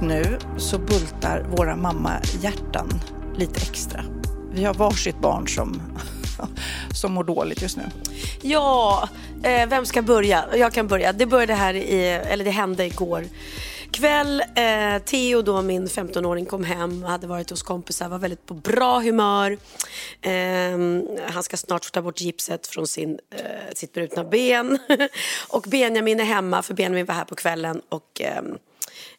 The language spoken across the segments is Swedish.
Just nu så bultar våra mamma-hjärtan lite extra. Vi har varsitt barn som, som mår dåligt just nu. Ja, eh, vem ska börja? Jag kan börja. Det började här i, eller det hände igår kväll. Eh, Theo då, min 15-åring, kom hem, hade varit hos kompisar, var väldigt på bra humör. Eh, han ska snart få ta bort gipset från sin, eh, sitt brutna ben. och Benjamin är hemma, för Benjamin var här på kvällen och eh,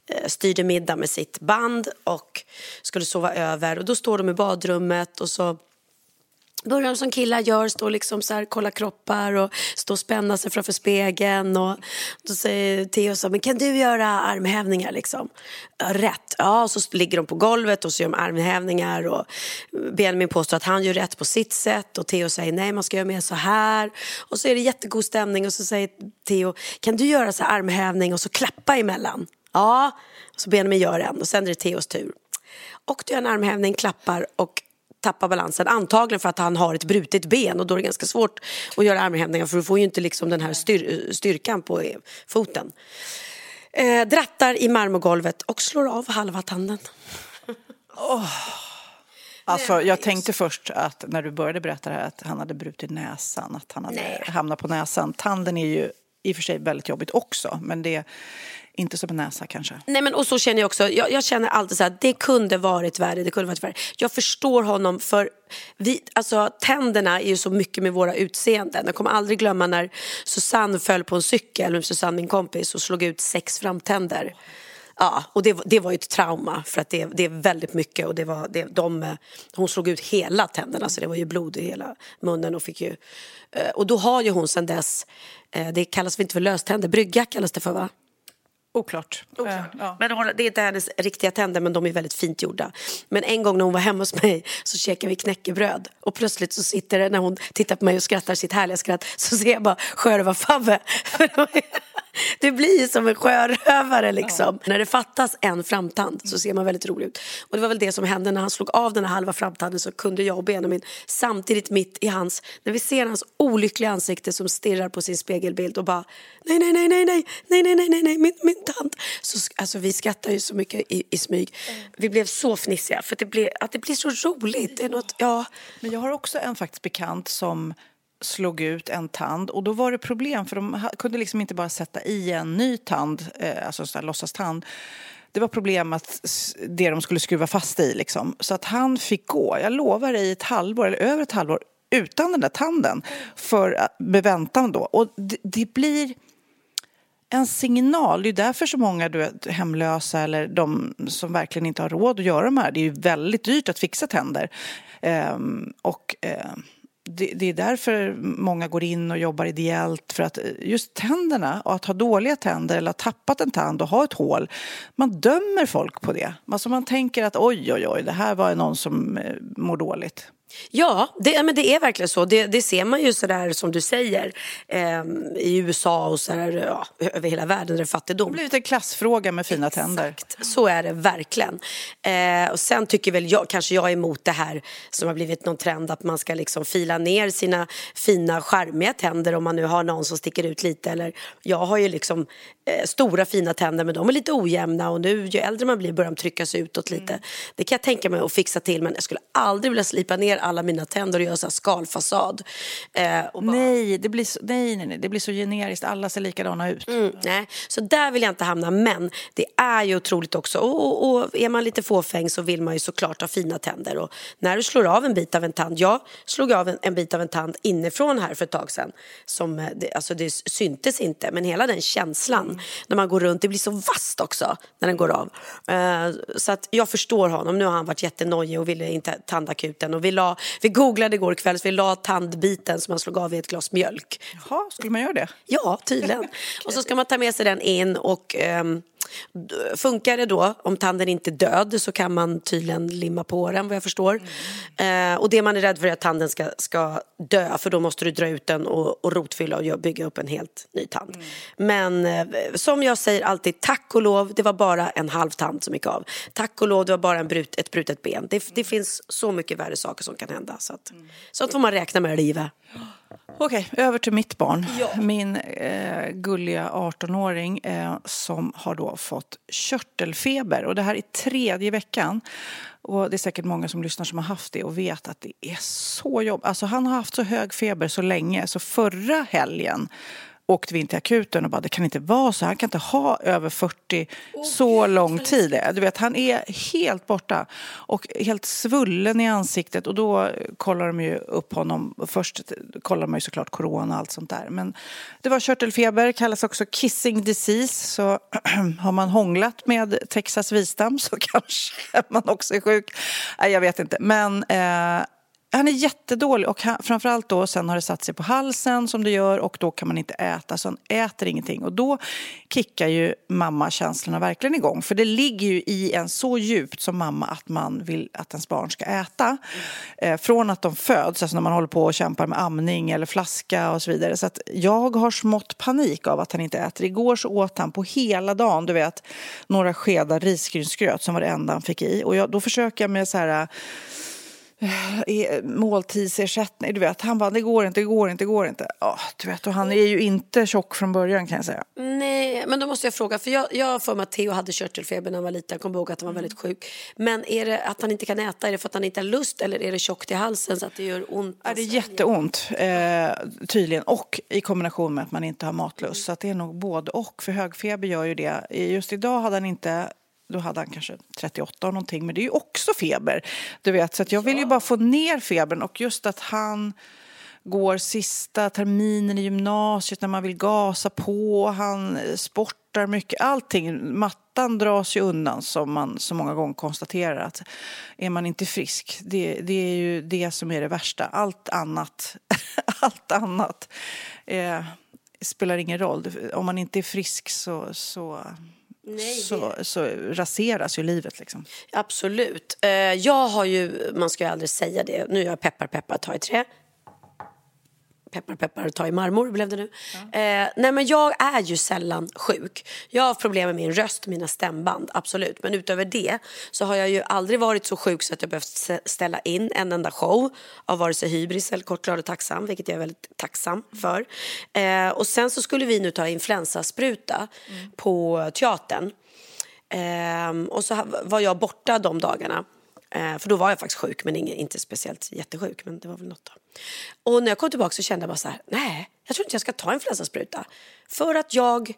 Eh, styrde middag med sitt band och skulle sova över. Och då står de i badrummet och så börjar de som killar gör, stå liksom så här, kolla kroppar och stå och spänna sig framför spegeln. Och då säger Theo så här, men kan du göra armhävningar liksom? Rätt. Ja, och så ligger de på golvet och så gör de armhävningar och Benjamin påstår att han gör rätt på sitt sätt och Theo säger nej, man ska göra mer så här. Och så är det jättegod stämning och så säger Theo, kan du göra så här armhävning och så klappa emellan? Ja, så Benjamin gör en och sen är det Theos tur. Och du gör en armhävning, klappar och tappar balansen. Antagligen för att han har ett brutet ben och då är det ganska svårt att göra armhävningar för du får ju inte liksom den här styr styrkan på foten. Eh, drattar i marmorgolvet och slår av halva tanden. Alltså, jag tänkte först att när du började berätta det här att han hade brutit näsan, att han hade Nej. hamnat på näsan. Tanden är ju i och för sig väldigt jobbigt också, men det inte som en näsa kanske. Nej men och så känner jag också, jag, jag känner alltid så här, det kunde varit värre, det kunde varit värre. Jag förstår honom för vi, alltså tänderna är ju så mycket med våra utseenden. Jag kommer aldrig glömma när Susanne föll på en cykel med Susanne min kompis och slog ut sex framtänder. Ja, och det, var- det var ju ett trauma för att det, det är väldigt mycket och det var, det, de, hon slog ut hela tänderna så det var ju blod i hela munnen och fick ju, eh, och då har ju hon sedan dess, eh, det kallas väl inte för löständer, brygga kallas det för va? Oklart. Eh, ja. Men hon, det är inte hennes riktiga tänder men de är väldigt fint gjorda. Men en gång när hon var hemma hos mig så käkade vi knäckebröd och plötsligt så sitter det när hon tittar på mig och skrattar sitt härliga skratt så ser jag bara sjörövar-Fabbe. Det blir som en sjörövare liksom. När det fattas en framtand så ser man väldigt rolig ut. Och det var väl det som hände när han slog av den här halva framtanden så kunde jag och Benjamin samtidigt mitt i hans, när vi ser hans olyckliga ansikte som stirrar på sin spegelbild och bara nej, nej, nej, nej, nej, nej, nej, nej, nej, nej, min, min tand. Så, alltså vi skrattar ju så mycket i, i smyg. Vi blev så fnissiga för att det blir, att det blir så roligt. Det är något, ja. Men jag har också en faktiskt bekant som slog ut en tand och då var det problem för de kunde liksom inte bara sätta i en ny tand, eh, alltså en sån där låtsastand. Det var problem att det de skulle skruva fast i liksom. Så att han fick gå, jag lovar dig, ett halvår eller över ett halvår utan den där tanden för att- med väntan då. Och det, det blir en signal. Det är därför så många du vet, hemlösa eller de som verkligen inte har råd att göra de här. Det är ju väldigt dyrt att fixa tänder. Um, och Um det, det är därför många går in och jobbar ideellt. För att just tänderna, och att ha dåliga tänder eller ha tappat en tand och ha ett hål. Man dömer folk på det. Alltså man tänker att oj, oj, oj, det här var någon som eh, mår dåligt. Ja, det, men det är verkligen så. Det, det ser man ju sådär som du säger eh, i USA och så där, ja, över hela världen där det är Det har fattigdom. blivit en klassfråga med fina tänder. Exakt, så är det verkligen. Eh, och sen tycker väl jag, kanske jag är emot det här som har blivit någon trend att man ska liksom fila ner sina fina charmiga tänder om man nu har någon som sticker ut lite. Eller, jag har ju liksom eh, stora fina tänder men de är lite ojämna och nu ju äldre man blir börjar de tryckas utåt lite. Det kan jag tänka mig att fixa till men jag skulle aldrig vilja slipa ner alla mina tänder och göra så skalfasad. Eh, och bara, Nej, det blir så, nej, nej, nej, det blir så generiskt. Alla ser likadana ut. Mm, nej, så där vill jag inte hamna. Men det är ju otroligt också. Och, och, och är man lite fåfäng så vill man ju såklart ha fina tänder. Och när du slår av en bit av en tand. Jag slog av en, en bit av en tand inifrån här för ett tag sedan. Som, eh, det, alltså det syntes inte. Men hela den känslan när man går runt. Det blir så vasst också när den går av. Eh, så att jag förstår honom. Nu har han varit jättenojig och ville inte tandakuten. Och vi, la, vi googlade igår kväll så vi la tandbiten som han slog av i ett glas mjölk. Jaha, skulle man göra det? Ja, tydligen. och så ska man ta med sig den in och d- funkar det då, om tanden inte är död så kan man tydligen limma på den vad jag förstår. Eh, och det man är rädd för är att tanden ska, ska dö för då måste du dra ut den och, och rotfylla och bygga upp en helt ny tand. Men eh, som jag säger alltid, tack och lov, det var bara en halv tand som gick av. Tack och lov, det var bara en brut, ett brutet ben. Det, det finns så mycket värre saker som kan hända. Så att, Sånt får man räkna med i livet. Okej, över till mitt barn. Min eh, gulliga 18-åring eh, som har då fått körtelfeber. Och det här är tredje veckan. Och det är säkert många som lyssnar som har haft det och vet att det är så jobbigt. Alltså han har haft så hög feber så länge så förra helgen åkte vi in till akuten och bara det kan inte vara så. Han kan inte ha över 40 så lång tid. Du vet, han är helt borta och helt svullen i ansiktet och då kollar de ju upp honom. Först kollar man ju såklart corona och allt sånt där. Men det var körtelfeber, kallas också kissing disease. Så har man hånglat med Texas visdam så kanske man också är sjuk. Nej, jag vet inte. Men eh, han är jättedålig och han, framförallt då sen har det satt sig på halsen som det gör och då kan man inte äta så han äter ingenting. Och då kickar ju mammakänslorna verkligen igång för det ligger ju i en så djupt som mamma att man vill att ens barn ska äta. Eh, från att de föds, alltså när man håller på och kämpar med amning eller flaska och så vidare. Så att jag har smått panik av att han inte äter. Igår så åt han på hela dagen, du vet, några skedar risgrynsgröt som var det enda han fick i. Och jag, då försöker jag med så här måltidsersättning. Du vet, han bara, det går inte, det går inte, det går inte. Ja, du vet, och han är ju inte tjock från början kan jag säga. Nej, men då måste jag fråga, för jag, jag för mig att Theo hade körtelfeber när han var liten, jag kommer ihåg att han var väldigt sjuk. Men är det att han inte kan äta, är det för att han inte har lust eller är det tjockt i halsen så att det gör ont? Ja, det är jätteont, eh, tydligen. Och i kombination med att man inte har matlust. Så att det är nog både och. För högfeber gör ju det. Just idag hade han inte då hade han kanske 38 och någonting, men det är ju också feber. Du vet, så att jag vill ju bara få ner febern och just att han går sista terminen i gymnasiet när man vill gasa på, han sportar mycket, allting. Mattan dras ju undan som man så många gånger konstaterar att är man inte frisk, det, det är ju det som är det värsta. Allt annat, allt annat eh, spelar ingen roll. Om man inte är frisk så, så Nej, det- så, så raseras ju livet. Liksom. Absolut. Eh, jag har ju, man ska ju aldrig säga det, nu är jag peppar peppar ta i trä. Peppar peppar ta i marmor blev det nu. Eh, nej men jag är ju sällan sjuk. Jag har problem med min röst, mina stämband, absolut. Men utöver det så har jag ju aldrig varit så sjuk så att jag behövt ställa in en enda show av vare sig hybris eller kort glad och tacksam, vilket jag är väldigt tacksam för. Eh, och sen så skulle vi nu ta influensaspruta på teatern. Ehm, och så var jag borta de dagarna. Eh, för då var jag faktiskt sjuk, men ingen, inte speciellt jättesjuk. Men det var väl något då. Och när jag kom tillbaka så kände jag bara så här, nej, jag tror inte jag ska ta influensaspruta. För att jag...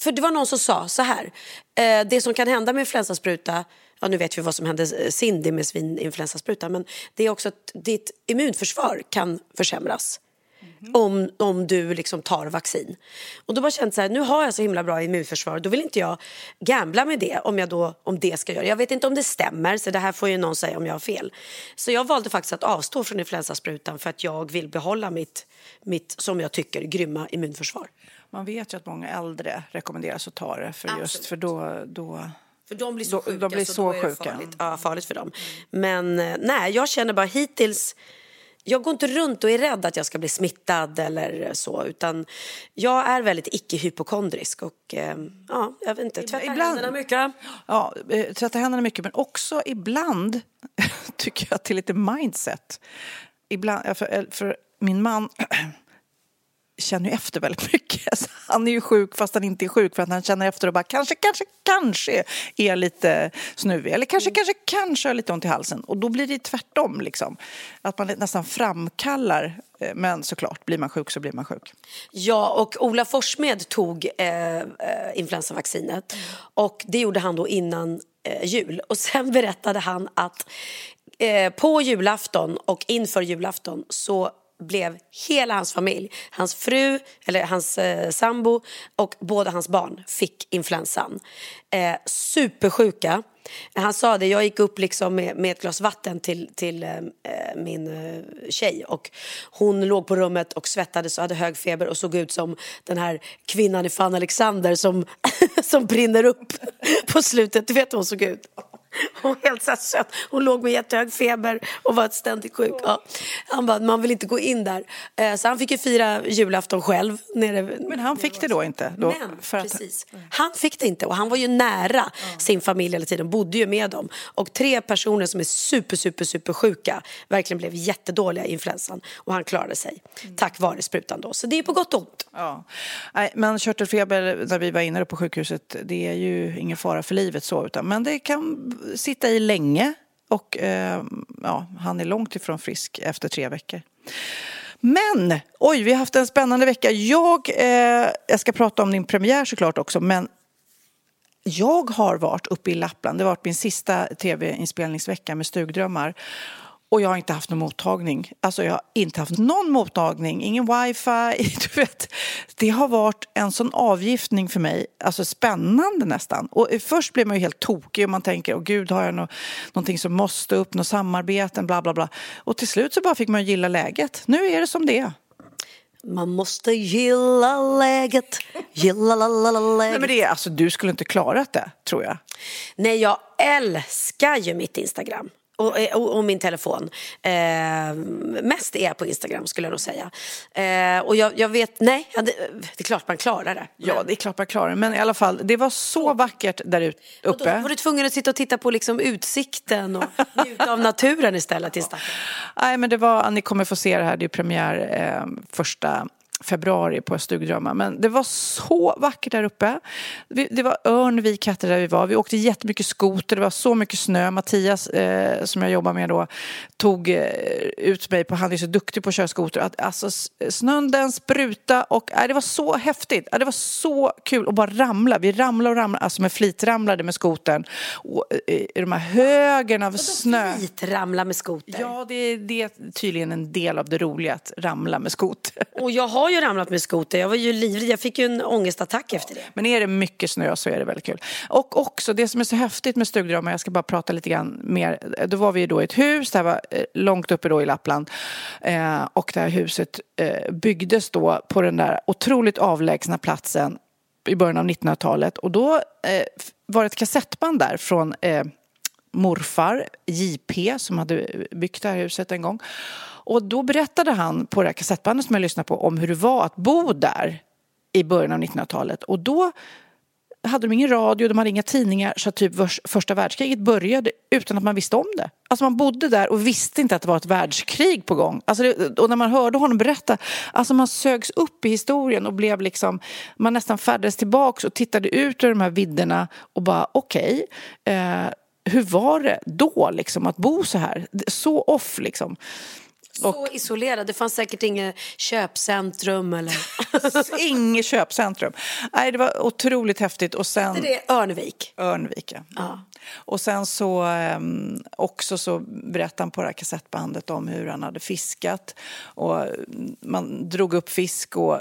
För det var någon som sa så här, eh, det som kan hända med influensaspruta, ja nu vet vi vad som hände eh, Cindy med svininfluensaspruta, men det är också att ditt immunförsvar kan försämras om, om du liksom tar vaccin. Och då bara känt så här, nu har jag så himla bra immunförsvar, då vill inte jag gambla med det om jag då, om det ska göra. Jag vet inte om det stämmer, så det här får ju någon säga om jag har fel. Så jag valde faktiskt att avstå från influensasprutan för att jag vill behålla mitt, mitt som jag tycker, grymma immunförsvar. Man vet ju att många äldre rekommenderas att ta det för just för då, då För de blir så sjuka de blir så, så sjuka. farligt, ja, farligt för dem. Men eh, nej, jag känner bara hittills jag går inte runt och är rädd att jag ska bli smittad eller så utan jag är väldigt icke-hypokondrisk och eh, ja, jag vet inte, tvättar Ibland- händerna mycket. Ja, eh, tvätta händerna mycket, men också ibland tycker jag till lite mindset. Ibland, för, för min man känner ju efter väldigt mycket. Så han är ju sjuk fast han inte är sjuk för att han känner efter och bara kanske, kanske, kanske är lite snuvig. Eller kanske, kanske, kanske har lite ont i halsen. Och då blir det tvärtom liksom. Att man nästan framkallar. eh, Men såklart, blir man sjuk så blir man sjuk. Ja, och Ola Forssmed tog eh, eh, influensavaccinet och det gjorde han då innan eh, jul. Och sen berättade han att eh, på julafton och inför julafton så blev hela hans familj, hans fru, eller hans eh, sambo och båda hans barn fick influensan. Eh, supersjuka. Han sa det, jag gick upp liksom med, med ett glas vatten till, till eh, eh min eh, tjej och hon låg på rummet och svettades och hade hög feber och såg ut som den här kvinnan i Fan Alexander som, som brinner upp på slutet. Du vet hur hon såg ut? Hon var helt så söt. Hon låg med jättehög feber och var ständigt sjuk. Ja. Han bara, man vill inte gå in där. Eh, Så han fick ju fira julafton själv. Nere. Men han fick det då inte? Då, Men för att, precis, han fick det inte och han var ju nära sin familj hela tiden, bodde ju med dem. Och tre personer som är super, super, super sjuka verkligen blev jättedåliga i influensan och han klarade sig tack vare sprutan då. Så det är på gott och ont. Ja. Nej, men körtelfeber när vi var inne på sjukhuset, det är ju ingen fara för livet så, utan, men det kan sitta i länge och eh, ja, han är långt ifrån frisk efter tre veckor. Men, oj, vi har haft en spännande vecka. Jag, eh, jag ska prata om din premiär såklart också, men jag har varit uppe i Lappland. Det har varit min sista tv-inspelningsvecka med Stugdrömmar. Och jag har inte haft någon mottagning. Alltså jag har inte haft någon mottagning, ingen wifi. Du vet, det har varit en sån avgiftning för mig, alltså spännande nästan. Och först blir man ju helt tokig och man tänker, åh gud, har jag nå någonting som måste upp, något samarbeten, bla bla bla. Och till slut så bara fick man gilla läget. Nu är det som det är. Man måste gilla läget, gilla la, la, la, läget. Nej, men det är, alltså, du skulle inte klarat det, tror jag. Nej, jag älskar ju mitt Instagram. Och, och, och min telefon. Eh, mest är jag på Instagram skulle jag nog säga. Eh, och jag, jag vet, nej, ja, det, det är klart man klarar det. Ja, det är klart man klarar det. Men i alla fall, det var så vackert där ut- Och då uppe. var du tvungen att sitta och titta på liksom utsikten och njuta av naturen istället stacken. Nej, men det var, ni kommer få se det här, det är premiär eh, första februari på Stugdrömmar. Men det var så vackert där uppe. Det var Örnvik hette det där vi var. Vi åkte jättemycket skoter, det var så mycket snö. Mattias, eh, som jag jobbar med då, tog eh, ut mig på, han är så duktig på att köra skoter. Att, alltså, snön den spruta och eh, det var så häftigt. Det var så kul att bara ramla. Vi ramlade och ramlade, alltså med flitramlade med skotern. Och, eh, i de här högen av snö. Flit ramla med skoter. Ja, det det är tydligen en del av det roliga att ramla med skoter. Och jag har ju ramlat med skoter. Jag var ju livrädd. Jag fick ju en ångestattack efter det. Men är det mycket snö så är det väldigt kul. Och också det som är så häftigt med Stugdrömmar, jag ska bara prata lite grann mer. Då var vi då i ett hus, det här var eh, långt uppe då i Lappland. Eh, och det här huset eh, byggdes då på den där otroligt avlägsna platsen i början av 1900-talet. Och då eh, var det ett kassettband där från eh, morfar, JP, som hade byggt det här huset en gång. Och då berättade han på det här kassettbandet som jag lyssnade på om hur det var att bo där i början av 1900-talet. Och då hade de ingen radio, de hade inga tidningar så typ första världskriget började utan att man visste om det. Alltså man bodde där och visste inte att det var ett världskrig på gång. Alltså det, och när man hörde honom berätta, alltså man sögs upp i historien och blev liksom, man nästan färdades tillbaks och tittade ut ur de här vidderna och bara okej, eh, hur var det då liksom att bo så här? Så off liksom. Så isolerad. Det fanns säkert inget köpcentrum eller... Inget köpcentrum. Nej, det var otroligt häftigt och sen... det är Örnvik. Örnvik, ja. Och sen så um, också så berättade han på det här kassettbandet om hur han hade fiskat. Och man drog upp fisk och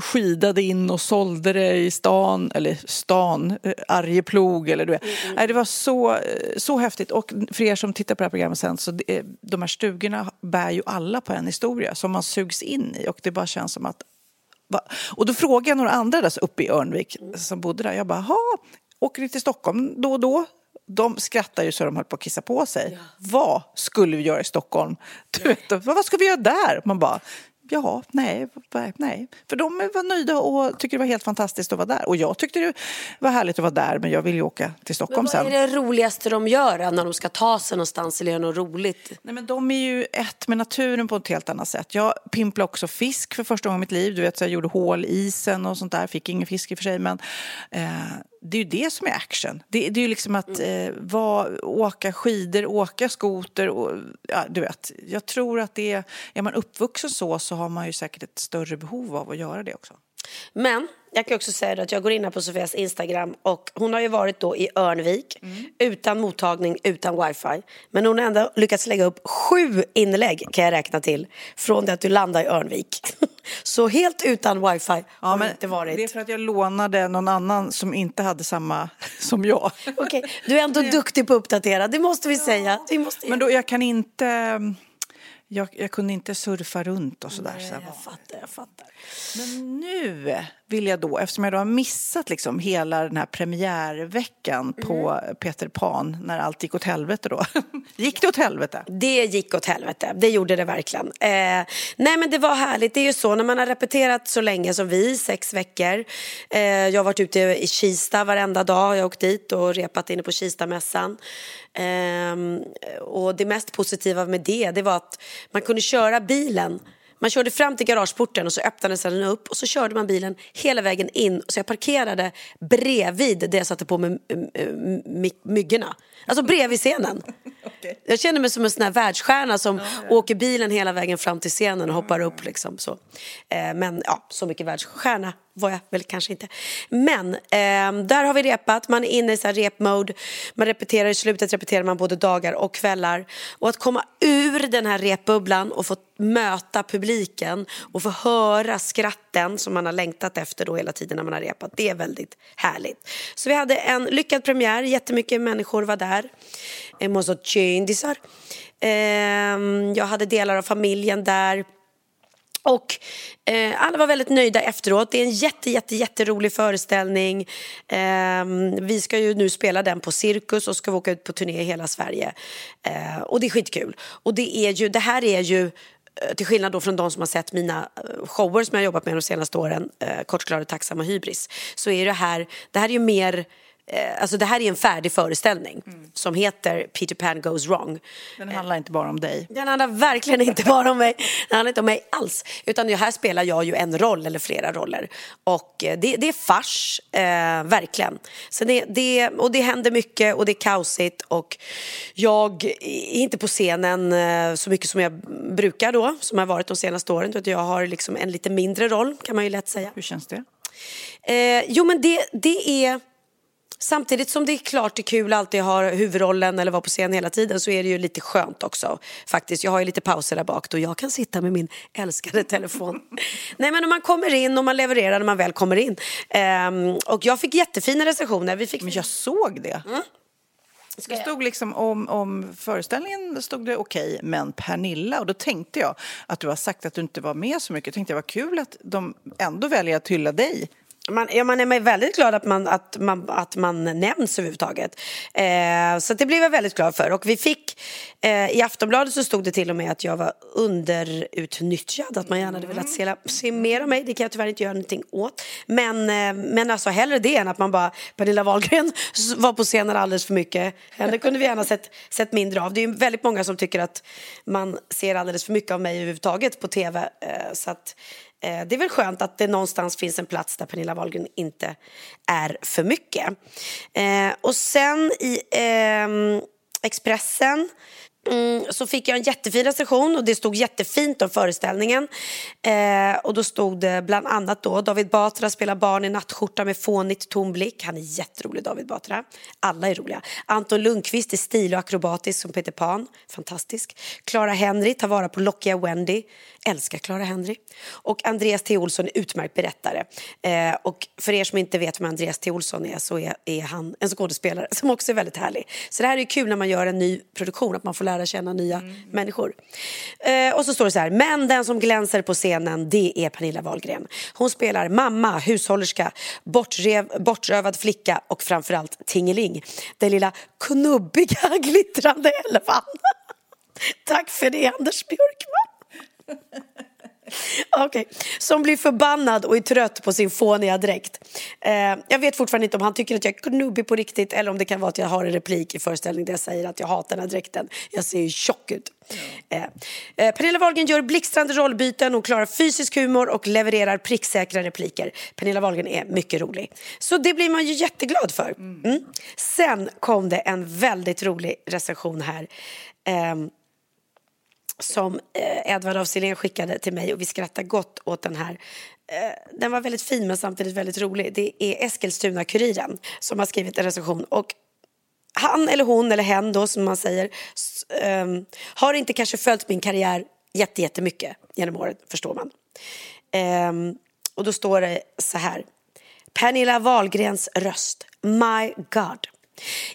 skidade in och sålde det i stan, eller stan, eh, Arjeplog eller du vet. Nej, det var så, eh, så häftigt. Och för er som tittar på det här programmet sen så det, de här stugorna bär ju alla på en historia som man sugs in i och det bara känns som att? Och då frågade jag några andra där uppe i Örnvik som bodde där. Jag bara, "Ha, åker ni till Stockholm då och då? De skrattar ju så de höll på att kissa på sig. Vad skulle vi göra i Stockholm? Du vet, vad ska vi göra där? Man bara, ja, nej, nej. För de var nöjda och tyckte det var helt fantastiskt att vara där. Och jag tyckte det var härligt att vara där, men jag vill ju åka till Stockholm Men vad sen. är det roligaste de gör när de ska ta sig någonstans eller göra något roligt? Nej, men de är ju ett med naturen på ett helt annat sätt. Jag pimplade också fisk för första gången i mitt liv. Du vet, så jag gjorde hål i isen och sånt där. Fick ingen fisk i och för sig, men eh, det är ju det som är action. Det, det är ju liksom att eh, var, åka skidor, åka skoter och ja, du vet. Jag tror att det är, är man uppvuxen så så har man ju säkert ett större behov av att göra det också. Men jag kan också säga att jag går in här på Sofias Instagram och hon har ju varit då i Örnvik utan mottagning, utan wifi. Men hon har ändå lyckats lägga upp sju inlägg kan jag räkna till från det att du landade i Örnvik. Så helt utan wifi har det inte varit. Det är för att jag lånade någon annan som inte hade samma som jag. Okej, du är ändå duktig på att uppdatera, det måste vi säga. Vi måste Men då, jag kan inte... Jag, jag kunde inte surfa runt och sådär. så här jag fattar, jag fattar. Men nu vill jag då, eftersom jag då har missat liksom hela den här premiärveckan på Peter Pan när allt gick åt helvete då. gick det åt helvete? Det gick åt helvete, det gjorde det verkligen. Eh, nej men det var härligt, det är ju så när man har repeterat så länge som vi, sex veckor. Eh, jag har varit ute i Kista varenda dag, jag har åkt dit och repat inne på Kistamässan. Eh, och det mest positiva med det, det var att man kunde köra bilen man körde fram till garageporten och så öppnades den upp och så körde man bilen hela vägen in. Så jag parkerade bredvid där jag satte på my- myggorna. Alltså bredvid scenen. Jag känner mig som en sån här världsstjärna som åker bilen hela vägen fram till scenen och hoppar upp. Liksom, så. Eh, men ja, så mycket världsstjärna var jag väl kanske inte. Men eh, där har vi repat, man är inne i så här repmode. Man repeterar, i slutet repeterar man både dagar och kvällar. Och att komma ur den här repbubblan och få möta publiken och få höra skratten som man har längtat efter då hela tiden när man har repat. Det är väldigt härligt. Så vi hade en lyckad premiär, jättemycket människor var där. En massa kändisar. Eh, jag hade delar av familjen där. Och eh, alla var väldigt nöjda efteråt. Det är en jätte, jätte, jätterolig föreställning. Eh, vi ska ju nu spela den på Cirkus och ska åka ut på turné i hela Sverige. Eh, och det är skitkul. Och det, är ju, det här är ju eh, till skillnad då från de som har sett mina eh, shower som jag har jobbat med de senaste åren, eh, Kortglad, tacksam och hybris, så är det här, det här är ju mer eh, Alltså det här är en färdig föreställning som heter Peter Pan goes wrong. Den handlar inte bara om dig. Den handlar verkligen inte bara om mig. Den handlar inte om mig alls. Utan här spelar jag ju en roll eller flera roller. Och eh, det, det är fars, eh, verkligen. Så det, det, och det händer mycket och det är kaosigt. Och jag är inte på scenen eh, så mycket som jag brukar då, som jag har varit de senaste åren. Utan jag har liksom en lite mindre roll kan man ju lätt säga. Hur känns det? Eh, jo men det, det är... Samtidigt som det är klart det är kul att alltid ha huvudrollen eller vara på scen hela tiden så är det ju lite skönt också. Faktiskt, jag har ju lite pauser där bak då jag kan sitta med min älskade telefon. Nej men om man kommer in och man levererar när man väl kommer in. Ehm, och jag fick jättefina recensioner. Vi fick... Men jag såg det. Det stod liksom om, om föreställningen stod det okej, men Pernilla, och då tänkte jag att du har sagt att du inte var med så mycket. Jag tänkte det var kul att de ändå väljer att hylla dig. Man, ja, man är väldigt glad att man, att man, att man nämns överhuvudtaget. Eh, så det blev jag väldigt glad för. Och vi fick, eh, I Aftonbladet så stod det till och med att jag var underutnyttjad. Att man gärna hade velat se, se mer av mig. Det kan jag tyvärr inte göra någonting åt. Men, eh, men alltså hellre det än att man bara, Pernilla Wahlgren var på scenen alldeles för mycket. Henne kunde vi gärna sett, sett mindre av. Det är väldigt många som tycker att man ser alldeles för mycket av mig överhuvudtaget på tv. Eh, så att, Eh, det är väl skönt att det någonstans finns en plats där Pernilla Wahlgren inte är för mycket. Eh, och sen i ehm, Expressen Mm, så fick jag en jättefin recension och det stod jättefint om föreställningen. Eh, och då stod det bland annat då David Batra spelar barn i nattskjorta med fånigt tom blick. Han är jätterolig David Batra. Alla är roliga. Anton Lundqvist är stil och akrobatisk som Peter Pan. Fantastisk. Clara Henry tar vara på lockiga Wendy. Älskar Clara Henry. Och Andreas T. Olsson är utmärkt berättare. Eh, och för er som inte vet vem Andreas T. Olsson är så är, är han en skådespelare som också är väldigt härlig. Så det här är kul när man gör en ny produktion att man får lära känna nya människor. Eh, och så står det så här, men den som glänser på scenen det är Pernilla Wahlgren. Hon spelar mamma, hushållerska, bortrev, bortrövad flicka och framförallt Tingeling. Den lilla knubbiga glittrande elvan. Tack för det Anders Björkman. Okej, som blir förbannad och är trött på sin fåniga dräkt. Eh, jag vet fortfarande inte om han tycker att jag är knubbig på riktigt eller om det kan vara att jag har en replik i föreställningen där jag säger att jag hatar den här dräkten. Jag ser ju tjock ut. Eh, eh, Pernilla Wahlgren gör blixtrande rollbyten, hon klarar fysisk humor och levererar pricksäkra repliker. Pernilla Wahlgren är mycket rolig. Så det blir man ju jätteglad för. Mm. Sen kom det en väldigt rolig recension här. Ehm, som eh, Edvard af Sillén skickade till mig och vi skrattar gott åt den här. Eh, den var väldigt fin men samtidigt väldigt rolig. Det är Eskilstuna-Kuriren som har skrivit en recension och han eller hon eller hen då som man säger eh, har inte kanske följt min karriär jätte, jättemycket genom året förstår man. Ehm, och då står det så här. Pernilla Wahlgrens röst. My God.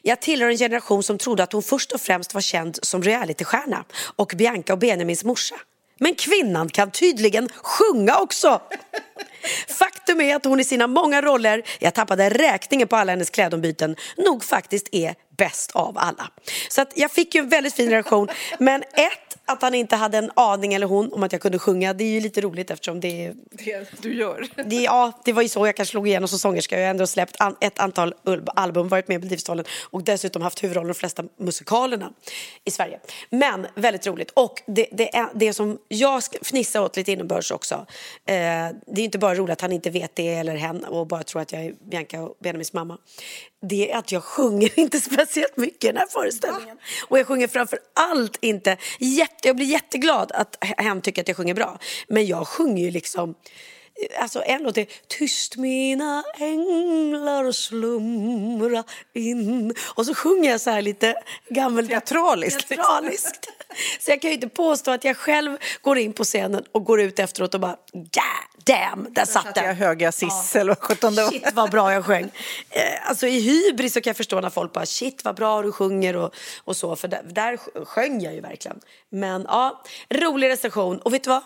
Jag tillhör en generation som trodde att hon först och främst var känd som realitystjärna och Bianca och Benjamins morsa. Men kvinnan kan tydligen sjunga också! Faktum är att hon i sina många roller, jag tappade räkningen på alla hennes klädombyten, nog faktiskt är bäst av alla. Så att jag fick ju en väldigt fin reaktion. Men ett, att han inte hade en aning, eller hon, om att jag kunde sjunga, det är ju lite roligt eftersom det är Det du gör. det, ja, det var ju så jag kanske slog igenom som sångerska. Jag har ändå släppt an, ett antal album, varit med i Melodifestivalen och dessutom haft huvudrollen i de flesta musikalerna i Sverige. Men väldigt roligt. Och det, det, är, det som jag ska fnissa åt lite inombords också. Eh, det är inte bara roligt att han inte vet det eller hen och bara tror att jag är Bianca och Benjamins mamma. Det är att jag sjunger inte speciellt mycket i den här föreställningen. Och jag sjunger framför allt inte... Jätte, jag blir jätteglad att hen tycker att jag sjunger bra. Men jag sjunger ju liksom... Alltså en låt är Tyst mina änglar slumra in Och så sjunger jag så här lite gammel... Teatraliskt, liksom. Teatraliskt. Så jag kan ju inte påstå att jag själv går in på scenen och går ut efteråt och bara God damn, där satt Att jag den. höga siss eller vad sjutton det var. Shit vad bra jag sjöng. Eh, alltså i hybris så kan jag förstå när folk bara shit vad bra du sjunger och, och så för där, där sjöng jag ju verkligen. Men ja, rolig recension och vet du vad?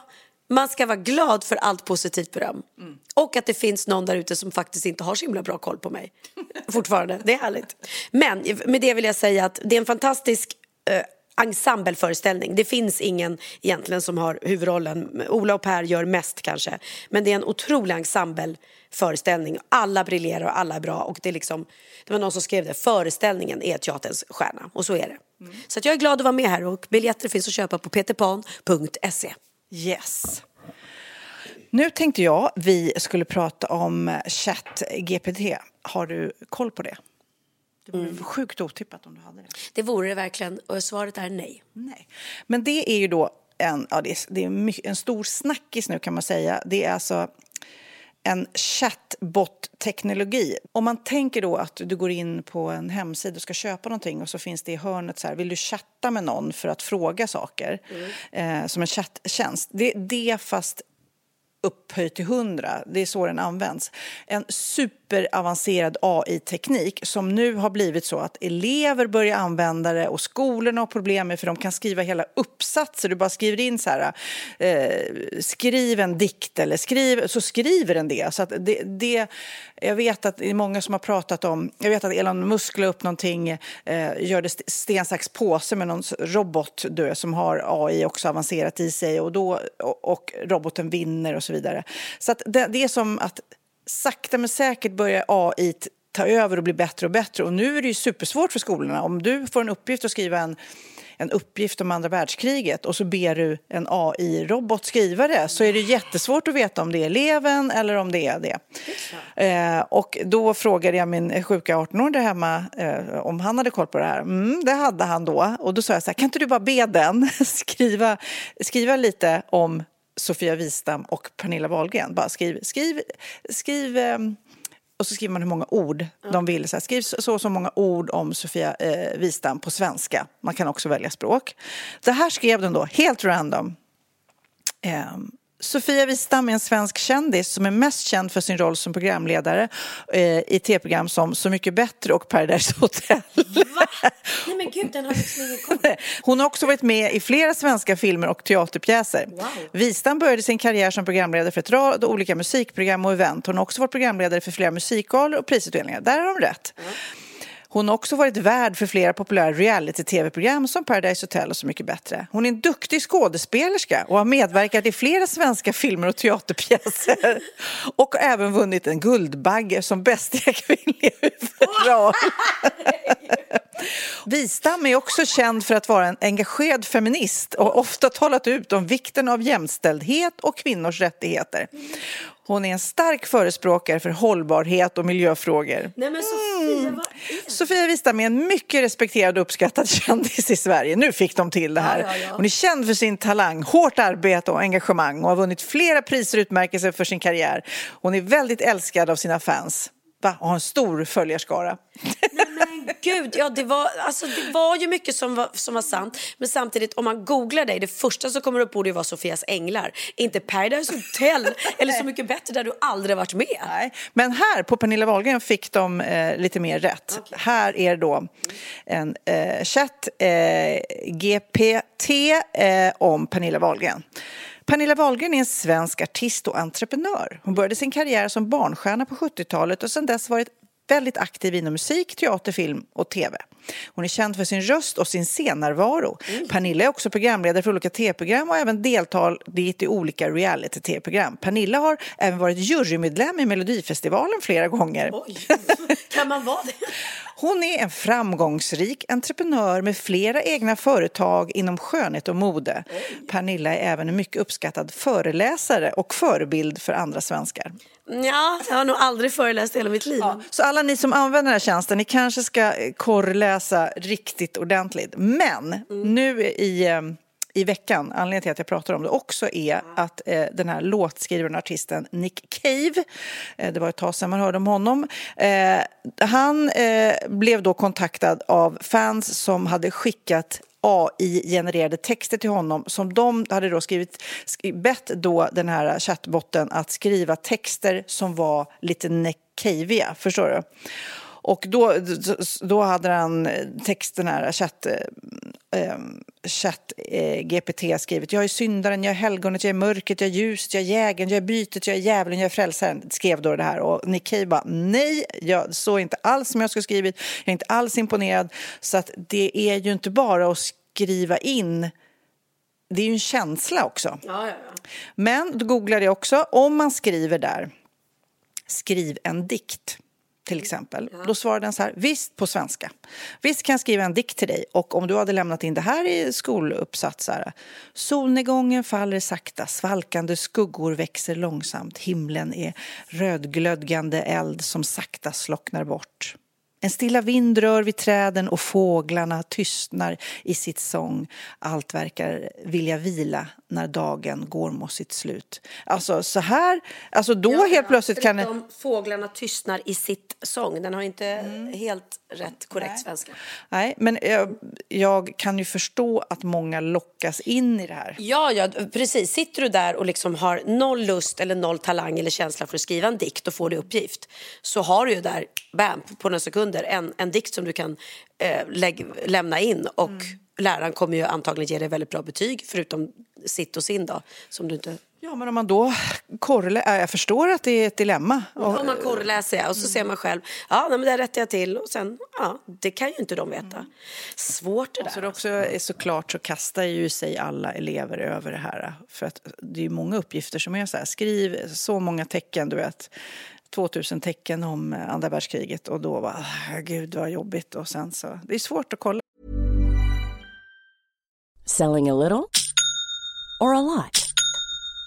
Man ska vara glad för allt positivt beröm. Och att det finns någon där ute som faktiskt inte har så himla bra koll på mig. Fortfarande, det är härligt. Men med det vill jag säga att det är en fantastisk eh, ensembleföreställning. Det finns ingen egentligen som har huvudrollen. Ola och Per gör mest kanske. Men det är en otrolig ensembleföreställning. Alla briljerar och alla är bra. Och det, är liksom, det var någon som skrev det, föreställningen är teaterns stjärna. Och så är det. Så att jag är glad att vara med här och biljetter finns att köpa på peterpan.se. Yes. Nu tänkte jag vi skulle prata om ChatGPT. Har du koll på det? Det vore sjukt otippat om du hade det. Det vore det verkligen och svaret är nej. Nej. Men det är ju då en, ja, det är, det är mycket, en stor snackis nu kan man säga. Det är alltså en chatbot-teknologi. Om man tänker då att du går in på en hemsida och ska köpa någonting och så finns det i hörnet så här, vill du chatta med någon för att fråga saker eh, som en chatttjänst. Det är det fast upphöjt till 100. Det är så den används. En superavancerad AI-teknik som nu har blivit så att elever börjar använda det och skolorna har problem med för de kan skriva hela uppsatser. Du bara skriver in så här, eh, skriv en dikt eller skriv, så skriver den det. Så att det, det. Jag vet att det är många som har pratat om, jag vet att Elon Musk la upp någonting, eh, gör det sten, sax, påse med någon robot du, som har AI också avancerat i sig och, då, och, och roboten vinner och så vidare. Så att det, det är som att sakta men säkert börjar AI ta över och bli bättre och bättre. Och nu är det ju supersvårt för skolorna. Om du får en uppgift att skriva en, en uppgift om andra världskriget och så ber du en AI-robot skriva det så är det jättesvårt att veta om det är eleven eller om det är det. Eh, och då frågade jag min sjuka 18-åring hemma eh, om han hade koll på det här. Mm, det hade han då. Och då sa jag så här, kan inte du bara be den skriva, skriva lite om Sofia Wistam och Pernilla Wahlgren. Bara skriv, skriv, skriv ehm, och så skriver man hur många ord de vill. Så här, skriv så och så många ord om Sofia eh, Wistam på svenska. Man kan också välja språk. Det här skrev den då helt random. Ehm, Sofia Wistam är en svensk kändis som är mest känd för sin roll som programledare eh, i tv-program som Så mycket bättre och Paradise Hotel. Va? Nej men gud, den har liksom ingen koll. Hon har också varit med i flera svenska filmer och teaterpjäser. Wow. Wistam började sin karriär som programledare för ett rad olika musikprogram och event. Hon har också varit programledare för flera musikgalor och prisutdelningar. Där har hon rätt. Hon har också varit värd för flera populära reality-tv-program som Paradise Hotel och Så mycket bättre. Hon är en duktig skådespelerska och har medverkat i flera svenska filmer och teaterpjäser. Och har även vunnit en Guldbagge som bästa kvinnliga huvudroll. Wistam är också känd för att vara en engagerad feminist och ofta talat ut om vikten av jämställdhet och kvinnors rättigheter. Hon är en stark förespråkare för hållbarhet och miljöfrågor. Nej men Sofia, vad är Sofia Wistam är en mycket respekterad och uppskattad kändis i Sverige. Nu fick de till det här. Ja, ja, ja. Hon är känd för sin talang, hårt arbete och engagemang och har vunnit flera priser och utmärkelser för sin karriär. Hon är väldigt älskad av sina fans. Va? Och har en stor följarskara. Nej gud, ja det var, alltså, det var ju mycket som var, som var sant. Men samtidigt om man googlar dig, det första som kommer upp borde ju vara Sofias änglar. Inte Paradise Hotel eller Så mycket bättre där du aldrig varit med. Nej. Men här på Pernilla Wahlgren fick de eh, lite mer rätt. Här är då en eh, chatt, eh, GPT, eh, om Pernilla Wahlgren. Pernilla Wahlgren är en svensk artist och entreprenör. Hon började sin karriär som barnstjärna på 70-talet och sedan dess varit väldigt aktiv inom musik, teater, film och tv. Hon är känd för sin röst och sin scennärvaro. Pernilla är också programledare för olika tv-program och även deltagit i olika reality-tv-program. Pernilla har även varit jurymedlem i Melodifestivalen flera gånger. Oj, kan man vara det? Hon är en framgångsrik entreprenör med flera egna företag inom skönhet och mode. Pernilla är även en mycket uppskattad föreläsare och förebild för andra svenskar. Ja, jag har nog aldrig föreläst hela mitt liv. Så alla ni som använder den här tjänsten, ni kanske ska eh, korrläsa riktigt ordentligt. Men nu i, eh, i veckan, anledningen till att jag pratar om det också är att eh, den här låtskrivaren och artisten Nick Cave, eh, det var ett tag sedan man hörde om honom, eh, han eh, blev då kontaktad av fans som hade skickat AI-genererade texter till honom som de hade då skrivit, bett då den här chattbotten att skriva texter som var lite Nick förstår du? Och då, då hade han texten här, chatt, eh, chatt eh, GPT skrivit. Jag är syndaren, jag är helgonet, jag är mörkret, jag är ljuset, jag är jägaren, jag är bytet, jag är djävulen, jag är frälsaren. Skrev då det här och Nick Cave bara nej, jag såg inte alls som jag skulle skrivit. Jag är inte alls imponerad. Så att det är ju inte bara att skriva in det är ju en känsla också. Ja, ja, ja. Men då googlade jag också, om man skriver där, skriv en dikt till exempel. Då svarade den så här, visst på svenska. Visst kan jag skriva en dikt till dig och om du hade lämnat in det här i skoluppsats så här. Solnedgången faller sakta, svalkande skuggor växer långsamt. Himlen är rödglödgande eld som sakta slocknar bort. En stilla vind rör vid träden och fåglarna tystnar i sitt sång. Allt verkar vilja vila när dagen går mot sitt slut. Alltså så här, alltså då helt plötsligt kan. Förutom fåglarna tystnar i sitt sång. Den har inte helt rätt korrekt svenska. Nej, men jag, jag kan ju förstå att många lockas in i det här. Ja, ja, precis. Sitter du där och liksom har noll lust eller noll talang eller känsla för att skriva en dikt och få det uppgift så har du ju där, bam, på några sekunder en, en dikt som du kan eh, lägg, lämna in och läraren kommer ju antagligen ge dig väldigt bra betyg förutom sitt och sin då, som du inte Ja, men om man då korrelä... äh, Jag förstår att det är ett dilemma. Och, Om man korrläser ja, och så ser man själv, ja men det rättar jag till och sen, ja det kan ju inte de veta. Svårt det där. så det också är såklart så kastar ju sig alla elever över det här. För att det är ju många uppgifter som är så här, skriv så många tecken, du vet. 2000 tecken om andra världskriget och då var gud vad jobbigt och sen så, det är svårt att kolla Selling a little or a lot?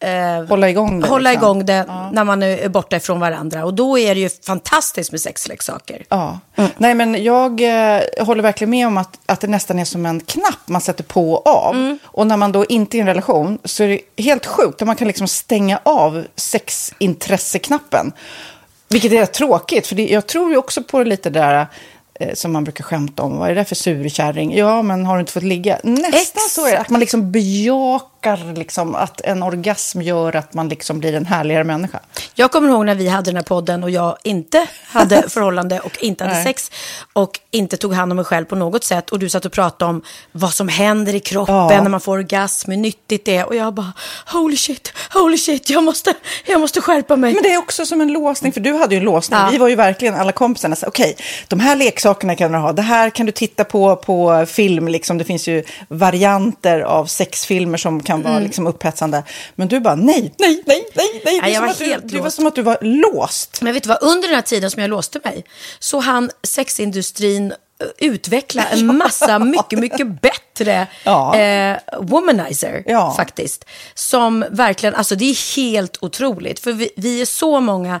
eh, Hålla igång det, hålla liksom. igång det när man är borta ifrån varandra. Och då är det ju fantastiskt med sexleksaker. Ja. Nej, men jag eh, håller verkligen med om att, att det nästan är som en knapp man sätter på och av. Mm. Och när man då inte är i en relation så är det helt sjukt. Man kan liksom stänga av sexintresseknappen. Vilket är rätt tråkigt, för det, jag tror ju också på lite det där eh, som man brukar skämta om. Vad är det för surkärring? Ja, men har du inte fått ligga? Nästan så är det. Att man liksom bejakar liksom att en orgasm gör att man liksom blir en härligare människa. Jag kommer ihåg när vi hade den här podden och jag inte hade förhållande och inte hade Nej. sex och inte tog hand om mig själv på något sätt. Och du satt och pratade om vad som händer i kroppen Ja. när man får orgasm, hur nyttigt det är. Och jag bara, holy shit, holy shit, jag måste, jag måste skärpa mig. Men det är också som en låsning, för du hade ju en låsning. Ja. Vi var ju verkligen alla kompisarna. så, Okej, de här leksakerna kan du ha. Det här kan du titta på på film. Liksom. Det finns ju varianter av sexfilmer som kan Mm. vara liksom, upphetsande. Men du bara, nej, nej, nej, nej, nej. Det är jag var att du, helt det var som att du var låst. Men vet du vad, under den här tiden som jag låste mig så hann sexindustrin eh, utveckla en massa mycket, mycket bättre Ja. eh, womanizer Ja. faktiskt. Som verkligen, alltså det är helt otroligt. För vi, vi är så många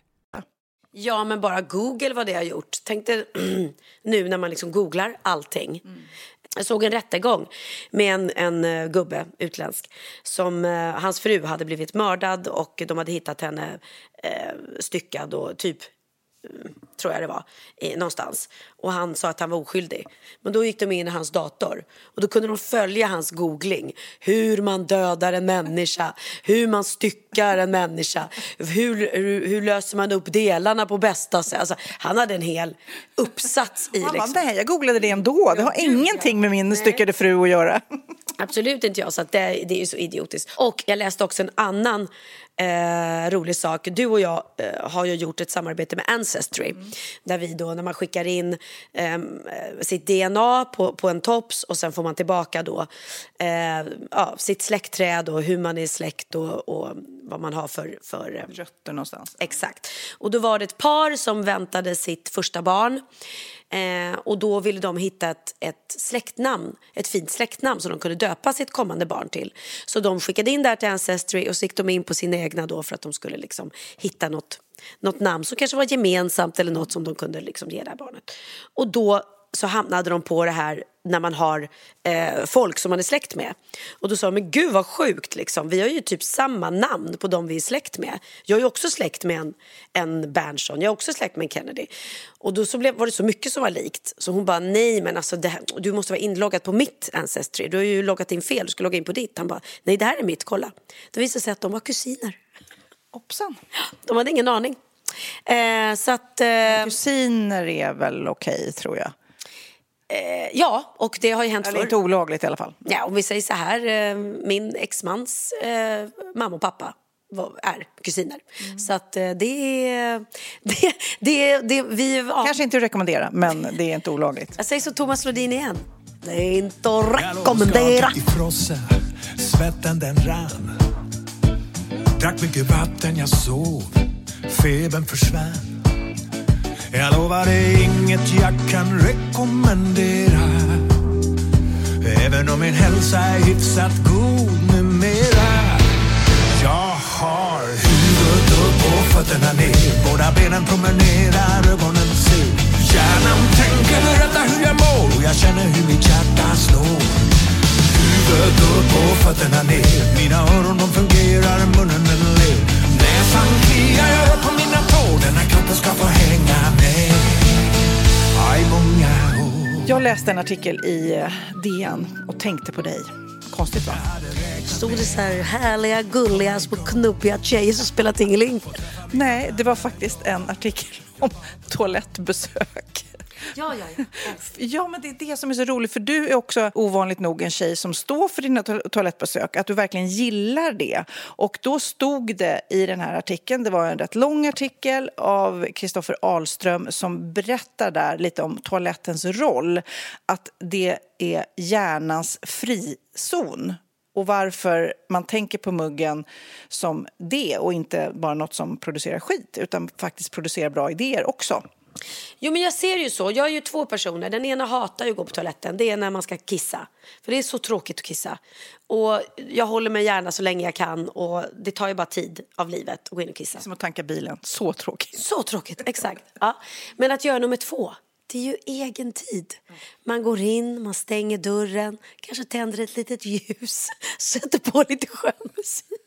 Ja, men bara Google vad det har gjort. Tänk dig nu när man liksom googlar allting. Mm. Jag såg en rättegång med en, en uh, gubbe, utländsk, som uh, hans fru hade blivit mördad och de hade hittat henne uh, styckad och typ tror jag det var, i, någonstans. Och han sa att han var oskyldig. Men då gick de in i hans dator och då kunde de följa hans googling. Hur man dödar en människa, hur man styckar en människa, hur, hur, hur löser man upp delarna på bästa sätt. Alltså, han hade en hel uppsats i... Han Liksom. bara, nej, jag googlade det ändå. Det har ingenting med min styckade fru att göra. Absolut inte jag, så det, det är ju så idiotiskt. Och jag läste också en annan eh, rolig sak. Du och jag eh, har ju gjort ett samarbete med Ancestry. Där vi då, när man skickar in eh, sitt DNA på, på en tops och sen får man tillbaka då eh, ja, sitt släktträd och hur man är släkt och, och vad man har för, för eh, Rötter någonstans. Exakt. Och då var det ett par som väntade sitt första barn. Eh, och då ville de hitta ett, ett släktnamn, ett fint släktnamn som de kunde döpa sitt kommande barn till. Så de skickade in det här till Ancestry och så gick de in på sina egna då för att de skulle liksom hitta något, något namn som kanske var gemensamt eller något som de kunde liksom ge det här barnet. Och då så hamnade de på det här när man har eh, folk som man är släkt med. Och då sa de, men gud vad sjukt liksom. Vi har ju typ samma namn på de vi är släkt med. Jag är ju också släkt med en, en Bernson, jag är också släkt med en Kennedy. Och då så blev, var det så mycket som var likt. Så hon bara, nej men alltså här, du måste vara inloggad på mitt Ancestry. Du har ju loggat in fel, du ska logga in på ditt. Han bara, nej det här är mitt, kolla. Det visade sig att de var kusiner. Hoppsan. De hade ingen aning. Eh, så att... Eh, Kusiner är väl okej, tror jag. Eh, ja, och det har ju hänt Eller förr. inte olagligt i alla fall. Ja, om vi säger så här, eh, min exmans eh, mamma och pappa var, är kusiner. Mm. Så att eh, det är... Det, det, det, vi, ja. Kanske inte att rekommendera, men det är inte olagligt. Jag säger så Thomas Lodin igen. Det är inte att rekommendera. I frossa, svetten den rann Drack mycket vatten, jag sov Febern försvann jag lovar dig inget jag kan rekommendera. Även om min hälsa är hyfsat god numera. Jag har huvudet upp och fötterna ner. Båda benen promenerar, ögonen ser Hjärnan tänker berätta hur jag mår. Och jag känner hur mitt hjärta slår. Huvudet upp och fötterna ner. Mina öron de fungerar, munnen den ler. Näsan jag rör på mina tår Den här kroppen ska få hänga med Aj, många år Jag läste en artikel i eh, DN och tänkte på dig. Konstigt va? Stod det så här härliga, gulliga, små knubbiga tjejer som spelar tingeling? Nej, det var faktiskt en artikel om toalettbesök. Ja, ja, ja. Ja, men det är det som är så roligt, för du är också ovanligt nog en tjej som står för dina to- toalettbesök, att du verkligen gillar det. Och då stod det i den här artikeln, det var en rätt lång artikel av Kristoffer Ahlström som berättar där lite om toalettens roll, att det är hjärnans frizon och varför man tänker på muggen som det och inte bara något som producerar skit utan faktiskt producerar bra idéer också. Jo men jag ser ju så, jag är ju två personer. Den ena hatar ju att gå på toaletten, det är när man ska kissa. För det är så tråkigt att kissa. Och jag håller mig gärna så länge jag kan och det tar ju bara tid av livet att gå in och kissa. Som att tanka bilen, så tråkigt. Så tråkigt, exakt. Ja. Men att göra nummer två, det är ju egen tid. Man går in, man stänger dörren, kanske tänder ett litet ljus, sätter på lite skön musik.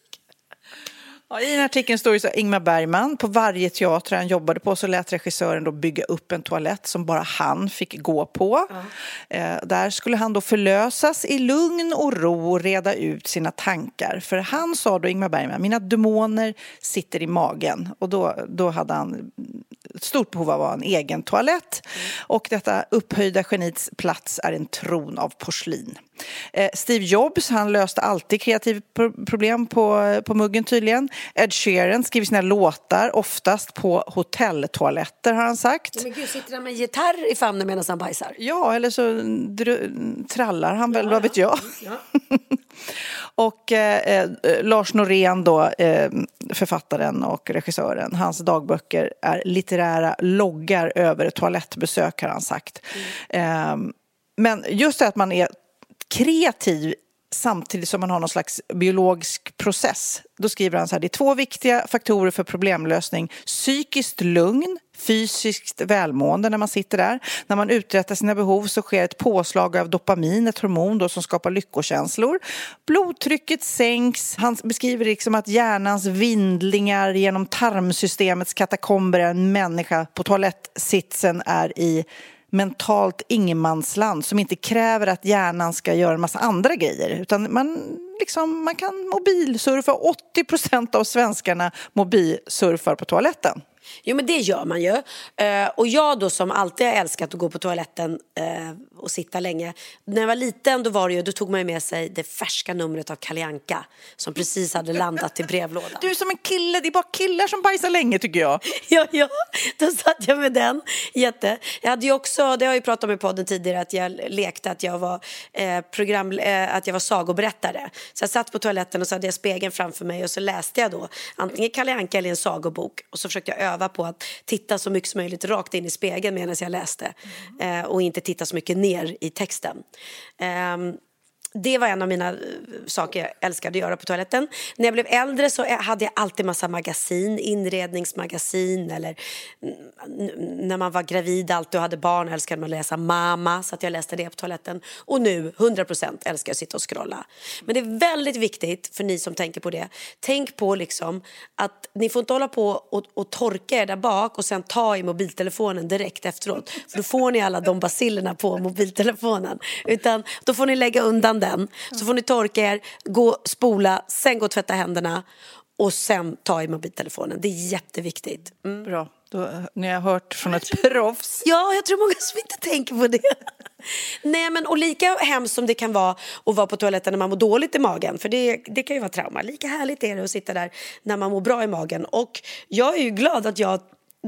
Ja, I den här artikeln står det så här, Ingmar Bergman, på varje teater han jobbade på så lät regissören då bygga upp en toalett som bara han fick gå på. Eh, där skulle han då förlösas i lugn och ro och reda ut sina tankar. För han sa då, Ingmar Bergman, mina demoner sitter i magen. Och då, då hade han ett stort behov av att ha en egen toalett. Och detta upphöjda genits plats är en tron av porslin. Eh, Steve Jobs, han löste alltid kreativa pro- problem på, på muggen tydligen. Ed Sheeran skriver sina låtar oftast på hotelltoaletter har han sagt. Men gud, sitter han med gitarr i famnen medan han bajsar? Ja, eller så trallar han väl, vad vet jag. och eh, eh, Lars Norén då, eh, författaren och regissören, hans dagböcker är litterära loggar över toalettbesök har han sagt. Eh, men just det att man är kreativ samtidigt som man har någon slags biologisk process. Då skriver han så här, det är två viktiga faktorer för problemlösning. Psykiskt lugn, fysiskt välmående när man sitter där. När man uträttar sina behov så sker ett påslag av dopamin, ett hormon då som skapar lyckokänslor. Blodtrycket sänks. Han beskriver liksom att hjärnans vindlingar genom tarmsystemets katakomber är en människa på toalettsitsen är i mentalt ingenmansland som inte kräver att hjärnan ska göra en massa andra grejer. Utan man, liksom, man kan mobilsurfa. 80 procent av svenskarna mobilsurfar på toaletten. Jo men det gör man ju. Eh, och jag då som alltid har älskat att gå på toaletten eh, och sitta länge. När jag var liten då var det ju, då tog man ju med sig det färska numret av Kalle Anka som precis hade landat i brevlådan. Du är som en kille, det är bara killar som bajsar länge tycker jag. ja, ja, då satt jag med den. Jätte. Jag hade ju också, det har jag ju pratat om i podden tidigare, att jag lekte att jag var eh, program, eh, att jag var sagoberättare. Så jag satt på toaletten och så hade jag spegeln framför mig och så läste jag då antingen Kalle Anka eller en sagobok och så försökte jag öva på att titta så mycket som möjligt rakt in i spegeln medan jag läste eh, och inte titta så mycket ner i texten. Eh, det var en av mina eh, saker jag älskade att göra på toaletten. När jag blev äldre så eh, hade jag alltid massa magasin, inredningsmagasin eller när man var gravid alltid och hade barn älskade man att läsa Mama så att jag läste det på toaletten. Och nu 100% älskar jag att sitta och scrolla. Men det är väldigt viktigt för ni som tänker på det. Tänk på liksom att ni får inte hålla på och, och torka er där bak och sen ta i mobiltelefonen direkt efteråt. För då får ni alla de basillerna på mobiltelefonen. Utan då får ni lägga undan den. Så får ni torka er, gå, spola, sen gå och tvätta händerna och sen ta i mobiltelefonen. Det är jätteviktigt. Mm. Bra. Då, ni har hört från ett proffs. Ja, jag tror många som inte tänker på det. Nej, men och lika hemskt som det kan vara att vara på toaletten när man mår dåligt i magen, för det, det kan ju vara trauma. Lika härligt är det att sitta där när man mår bra i magen. Och jag är ju glad att jag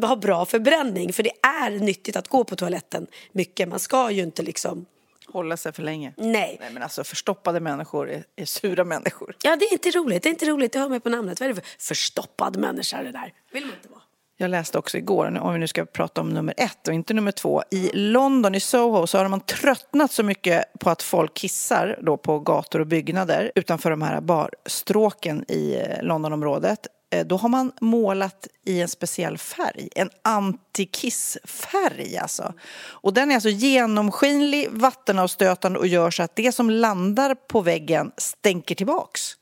har bra förbränning, för det är nyttigt att gå på toaletten mycket. Man ska ju inte liksom hålla sig för länge. Nej. Nej men alltså förstoppade människor är, är sura människor. Ja, det är inte roligt. Det är inte roligt. Det hör mig på namnet. Vad är det för förstoppad människa det där? Vill man inte vara. Jag läste också igår, om vi nu ska prata om nummer ett och inte nummer två. I London, i Soho, så har man tröttnat så mycket på att folk kissar då på gator och byggnader utanför de här barstråken i eh, Londonområdet. Eh, då har man målat i en speciell färg, en antikissfärg alltså. Och den är alltså genomskinlig, vattenavstötande och gör så att det som landar på väggen stänker tillbaks.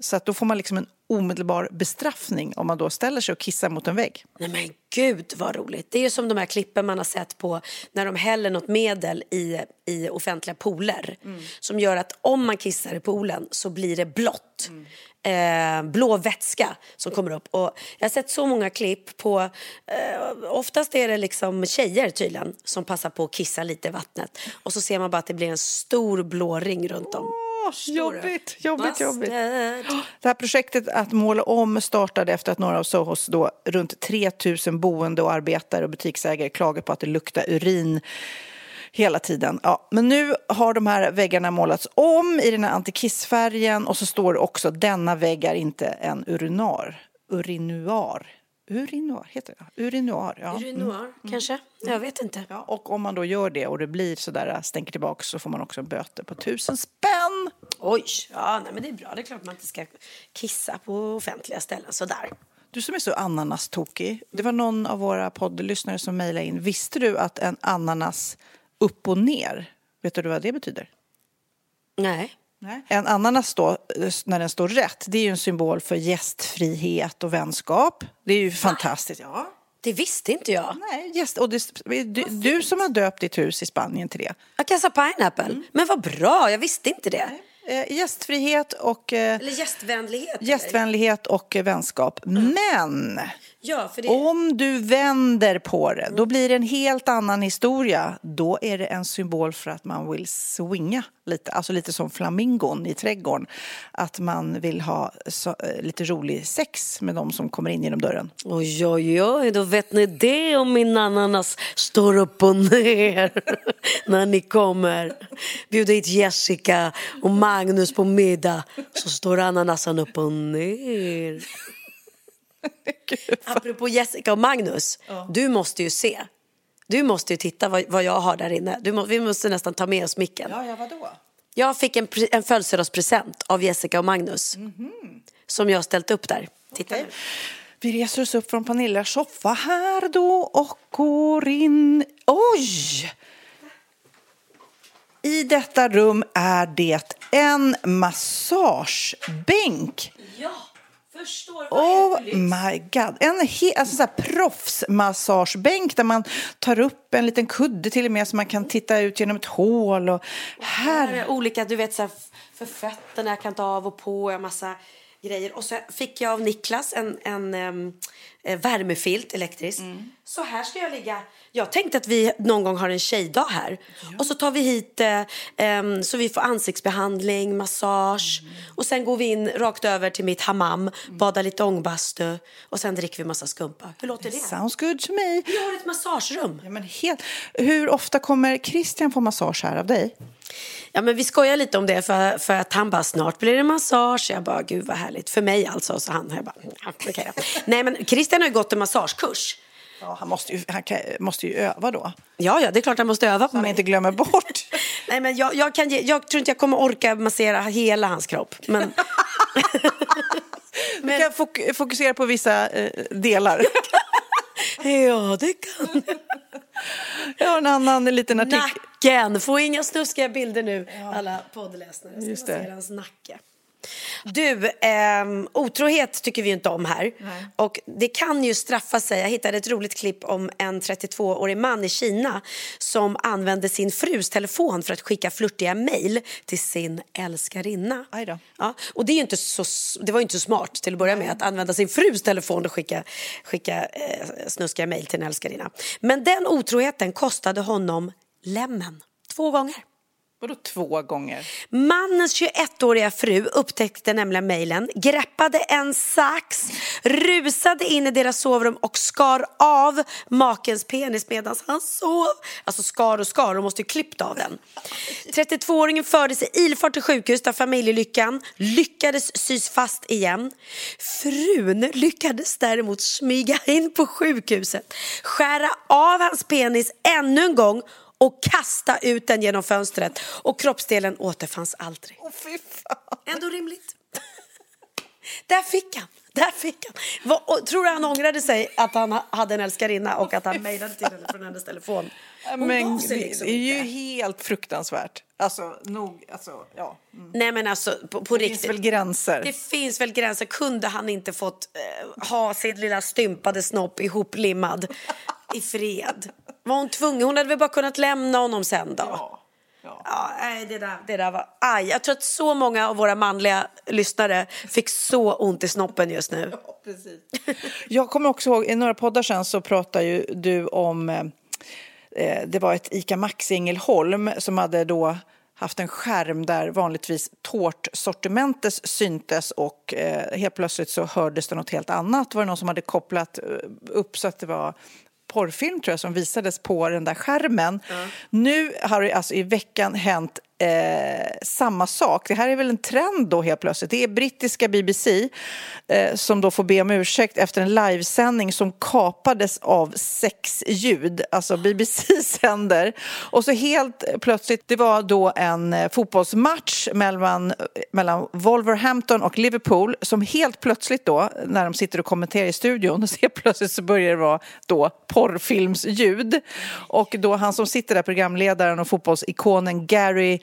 Så att då får man liksom en omedelbar bestraffning om man då ställer sig och kissar mot en vägg. Nej men gud vad roligt. Det är ju som de här klippen man har sett på när de häller något medel i, i offentliga pooler. Mm. Som gör att om man kissar i poolen så blir det blått. Mm eh, blå vätska som kommer upp. Och jag har sett så många klipp på, eh, oftast är det liksom tjejer tydligen som passar på att kissa lite i vattnet. Och så ser man bara att det blir en stor blå ring runt om. Jobbigt, jobbigt, jobbigt. Det här projektet att måla om startade efter att några av Sohos då runt 3000 boende och arbetare och butiksägare klagade på att det luktar urin hela tiden. Ja, men nu har de här väggarna målats om i den här antikissfärgen och så står det också denna vägg är inte en urinar. Urinuar. Urinuar heter det? Urinuar, ja. Urinuar, mm. kanske? Jag vet inte. Ja, och om man då gör det och det blir sådär stänker tillbaka så får man också böter på tusen spänn. Oj, ja nej, men det är bra. Det är klart man inte ska kissa på offentliga ställen sådär. Du som är så ananastokig. Det var någon av våra poddlyssnare som mejlade in. Visste du att en ananas upp och ner. Vet du vad det betyder? Nej. Nej. En ananas då, när den står rätt, det är ju en symbol för gästfrihet och vänskap. Det är ju fantastiskt. Ja. Det visste inte jag. Nej, gäst, och det, du, du, som har döpt ditt hus i Spanien till det. A Casa Pineapple. Mm. Men vad bra, jag visste inte det. Nej. Eh, gästfrihet och... Eh, eller gästvänlighet. Gästvänlighet och vänskap. Mm. Men Ja, det... Om du vänder på det, då blir det en helt annan historia. Då är det en symbol för att man vill swinga lite, alltså lite som flamingon i trädgården. Att man vill ha så, eh, lite rolig sex med de som kommer in genom dörren. Oj, oj, oj, då vet ni det om min ananas står upp och ner när ni kommer. Bjuda hit Jessica och Magnus på middag så står ananasen upp och ner. Apropå Jessica och Magnus, ja. du måste ju se. Du måste ju titta vad, vad jag har där inne. Må, vi måste nästan ta med oss micken. Ja, ja, vadå? Jag fick en, en födelsedagspresent av Jessica och Magnus. Som jag har ställt upp där. Titta nu. Vi reser oss upp från Pernillas soffa här då och går in... Oj! I detta rum är det en massagebänk. Ja, förstår Oh my god. En he- alltså så här proffsmassagebänk där man tar upp en liten kudde till och med så man kan titta ut genom ett hål. Och Här här... är olika, du vet så här, för fötterna jag kan ta av och på, har massa grejer. Och så fick jag av Niklas en, en em, eh, värmefilt elektrisk. Så här ska jag ligga. Jag tänkte att vi någon gång har en tjejdag här. Och så tar vi hit em, så vi får ansiktsbehandling, massage. Och sen går vi in rakt över till mitt hammam, badar lite ångbastu och sen dricker vi massa skumpa. Hur låter det? Sounds good to me. Vi har ett massagerum. Ja, men helt... Hur ofta kommer Christian få massage här av dig? Ja, men vi skojar lite om det för, för att han bara snart blir det massage. Jag bara gud vad härligt. För mig alltså. Så han jag bara, ja, okej då. Nej men Christian har ju gått en massagekurs. Ja, han måste ju, han kan, måste ju öva då. Ja, ja, det är klart han måste öva på Så han mig. inte glömmer bort. Nej, men jag, jag, kan ge, jag tror inte jag kommer orka massera hela hans kropp. Men, Du kan fok- fokusera på vissa eh, delar. ja, det kan Jag har en annan liten artikel. Nacken! Få inga snuskiga bilder nu, alla poddläsare. Jag ska Just se hans nacke. Du, ehm, otrohet tycker vi inte om här. Och det kan ju straffa sig. Jag hittade ett roligt klipp om en 32-årig man i Kina som använde sin frus telefon för att skicka flörtiga mejl till sin älskarinna. Ja, och det, är inte så, det var ju inte så smart till att börja med att använda sin frus telefon och skicka, skicka eh, snuskiga mejl till en älskarinna. Men den otroheten kostade honom lämmen två gånger. Vadå två gånger? Mannens 21-åriga fru upptäckte nämligen mejlen, greppade en sax, rusade in i deras sovrum och skar av makens penis medan han sov. Alltså skar och skar, de måste ju klippt av den. 32-åringen fördes i ilfart till sjukhus där familjelyckan lyckades sys fast igen. Frun lyckades däremot smyga in på sjukhuset, skära av hans penis ännu en gång och kasta ut den genom fönstret och kroppsdelen återfanns aldrig. Åh, fy fan. Ändå rimligt. Där fick han. Där fick han. Och tror du han ångrade sig att han ha- hade en älskarinna och att han mejlade till henne från hennes telefon? Hon Men det liksom är ju helt fruktansvärt. Alltså, nog, alltså, ja. Mm. Nej men alltså på, på Det finns riktigt. väl gränser. Det finns väl gränser. Kunde han inte fått eh, ha sin lilla stympade snopp ihoplimmad i fred? Var hon tvungen? Hon hade väl bara kunnat lämna honom sen då? Ja. Ja. Ja, det, där, det där var... Aj, jag tror att så många av våra manliga lyssnare fick så ont i snoppen just nu. Precis. Jag kommer också ihåg, i några poddar sen så pratade ju du om, eh, eh, det var ett ICA Maxi Ängelholm som hade då haft en skärm där vanligtvis tårtsortimentet syntes och eh, helt plötsligt så hördes det något helt annat. Var det någon som hade kopplat eh, upp så att det var porrfilm tror jag som visades på den där skärmen. Nu har det alltså i veckan hänt eh, samma sak. Det här är väl en trend då helt plötsligt. Det är brittiska BBC eh, som då får be om ursäkt efter en livesändning som kapades av sexljud. Alltså BBC sänder och så helt plötsligt, det var då en eh, fotbollsmatch mellan, eh, mellan Wolverhampton och Liverpool som helt plötsligt då, när de sitter och kommenterar i studion, så helt plötsligt så börjar det vara då porrfilmsljud. Och då han som sitter där, programledaren och fotbollsikonen Gary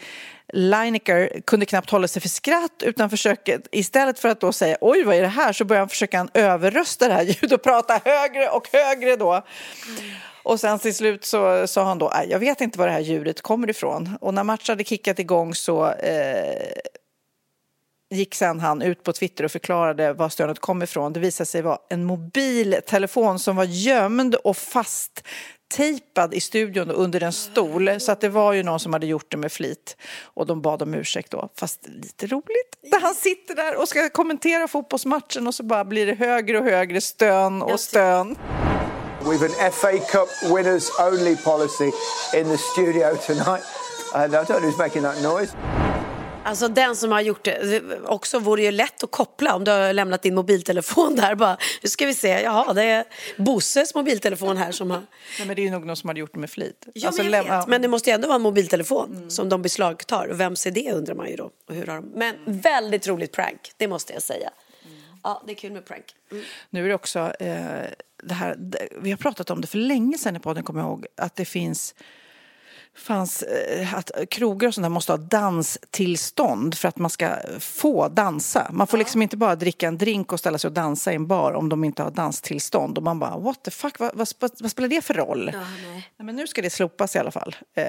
Lineker kunde knappt hålla sig för skratt utan försöker, istället för att då säga oj vad är det här så börjar han försöka överrösta det här ljudet och prata högre och högre då. Och sen till slut så sa han då, "Nej, jag vet inte var det här ljudet kommer ifrån. Och när matchen hade kickat igång så eh, gick sen han ut på Twitter och förklarade var stönet kom ifrån. Det visade sig vara en mobiltelefon som var gömd och fasttejpad i studion under en stol. Så att det var ju någon som hade gjort det med flit. Och de bad om ursäkt då. Fast lite roligt. Där han sitter där och ska kommentera fotbollsmatchen och så bara blir det högre och högre stön och stön. We've an FA Cup winners only policy in the studio tonight. And I don't know who's making that noise. Alltså den som har gjort det, det också vore ju lätt att koppla om du har lämnat din mobiltelefon där. Bara, nu ska vi se, jaha det är Bosses mobiltelefon här som har... Nej, men det är ju nog någon som hade gjort det med flit. Ja, Alltså, men, jag vet, men det måste ju ändå vara en mobiltelefon som de beslagtar. Vems är det undrar man ju då. Och hur har de... Men väldigt roligt prank, det måste jag säga. Ja, det är kul med prank. Mm. Nu är det också eh, det här, vi har pratat om det för länge sedan i podden, kommer jag ihåg, att det finns fanns eh, att krogar och sånt där måste ha danstillstånd för att man ska få dansa. Man får liksom inte bara dricka en drink och ställa sig och dansa i en bar om de inte har danstillstånd. Och man bara, what the fuck, vad, vad, vad spelar det för roll? Ja, nej. Nej, men nu ska det slopas i alla fall. Eh,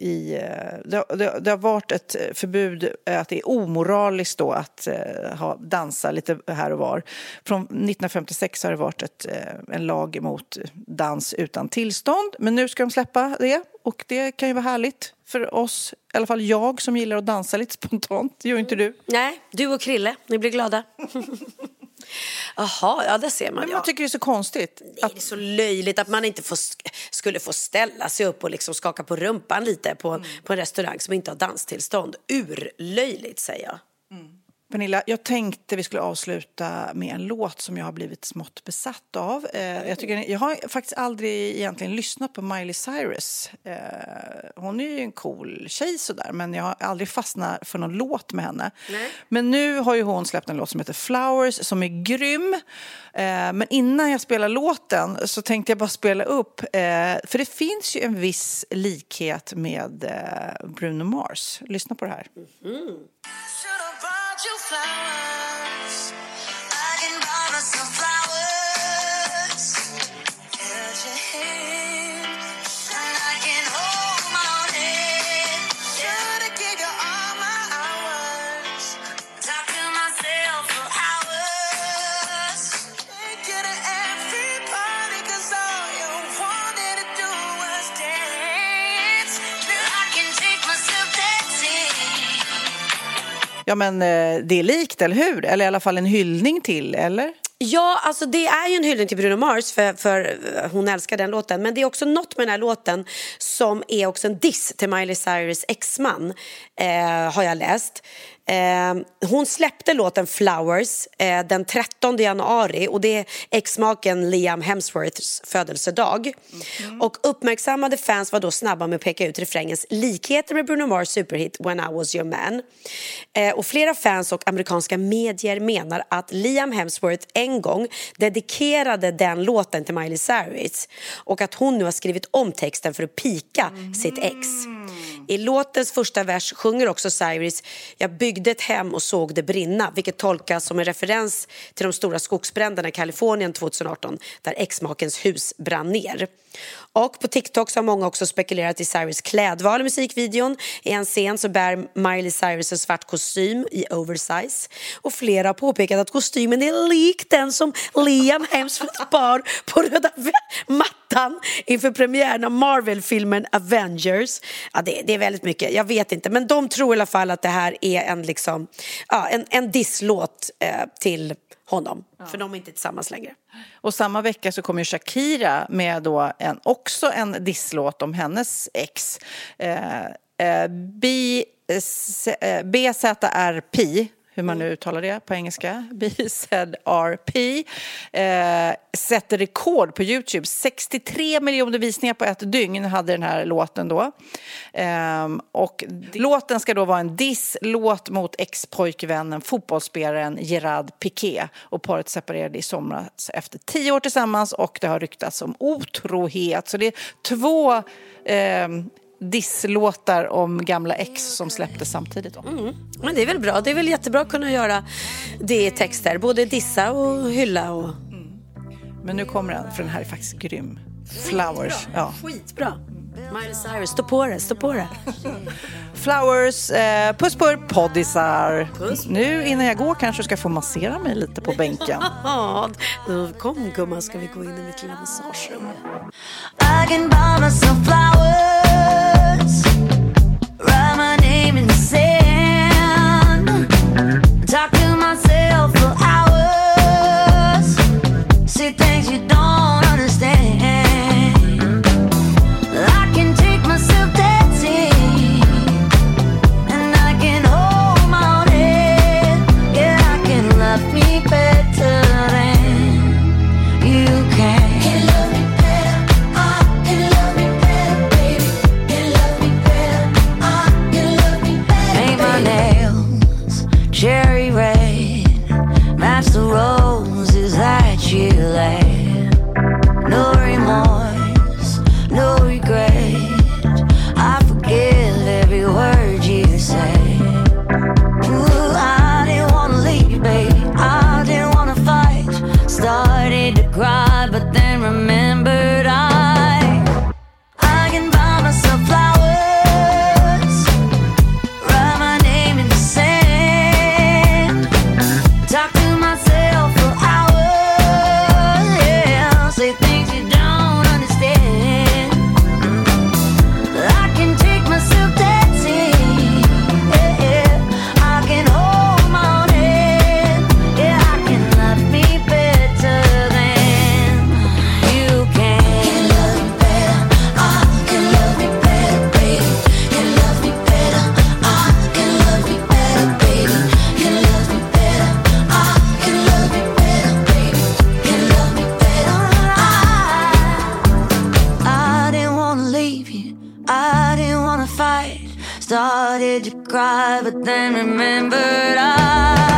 i, eh, det, det, det har varit ett förbud eh, att det är omoraliskt då att eh, ha, dansa lite här och var. Från 1956 har det varit ett, en lag mot dans utan tillstånd. Men nu ska de släppa det och det kan ju vara härligt för oss, i alla fall jag som gillar att dansa lite spontant. Det gör inte du. Nej, du och Krille, ni blir glada. Jaha, ja det ser man. Men ja. jag tycker det är så konstigt. Det är så löjligt att man inte får, skulle få ställa sig upp och liksom skaka på rumpan lite på, på en restaurang som inte har danstillstånd. Urlöjligt säger jag. Pernilla, jag tänkte vi skulle avsluta med en låt som jag har blivit smått besatt av. Eh, jag, tycker, jag har faktiskt aldrig egentligen lyssnat på Miley Cyrus. Eh, hon är ju en cool tjej sådär, men jag har aldrig fastnat för någon låt med henne. Nej. Men nu har ju hon släppt en låt som heter Flowers som är grym. Eh, men innan jag spelar låten så tänkte jag bara spela upp, eh, för det finns ju en viss likhet med eh, Bruno Mars. Lyssna på det här. you flowers. Ja, men eh, det är likt, eller hur? Eller i alla fall en hyllning till, eller? Ja, alltså det är ju en hyllning till Bruno Mars för, för eh, hon älskar den låten. Men det är också något med den här låten som är också en diss till Miley Cyrus exman, eh, har jag läst. Eh, hon släppte låten Flowers eh, den 13 januari och det är exmaken Liam Hemsworths födelsedag. Och uppmärksammade fans var då snabba med att peka ut refrängens likheter med Bruno Mars superhit When I was your man. Eh, och flera fans och amerikanska medier menar att Liam Hemsworth en gång dedikerade den låten till Miley Cyrus och att hon nu har skrivit om texten för att pika sitt ex. I låtens första vers sjunger också Cyrus Jag byggde ett hem och såg det brinna vilket tolkas som en referens till de stora skogsbränderna i Kalifornien 2018 där exmakens hus brann ner. Och på TikTok så har många också spekulerat i Cyrus klädval i musikvideon. I en scen så bär Miley Cyrus en svart kostym i oversize och flera har påpekat att kostymen är lik den som Liam Hemsworth bar på röda mattan inför premiären av Marvel-filmen Avengers. Ja, det, det är väldigt mycket, jag vet inte. Men de tror i alla fall att det här är en, liksom, ja, en, en disslåt eh, till honom. För de är inte tillsammans längre. Och samma vecka så kommer Shakira med då en, också en disslåt om hennes ex. Eh, eh, B, eh, BZRP, hur man nu uttalar det på engelska, BZRP, eh, sätter rekord på Youtube. 63 miljoner visningar på ett dygn hade den här låten då. Ehm, och låten ska då vara en disslåt mot ex-pojkvännen, fotbollsspelaren Gerard Piqué. Och paret separerade i somras efter tio år tillsammans och det har ryktats om otrohet. Så det är två ehm, disslåtar om gamla ex som släpptes samtidigt. Då. Mm. Men det är väl bra, det är väl jättebra att kunna göra det i texter. Både dissa och hylla och... Men nu kommer den, för den här är faktiskt grym. Flowers. Ja. Skitbra. Miley Cyrus, stå på det, stå på det. Flowers, eh, puss på er poddisar. Nu innan jag går kanske ska få massera mig lite på bänken. Kom gumman ska vi gå in i mitt lilla massagerum. Started to cry, but then remembered I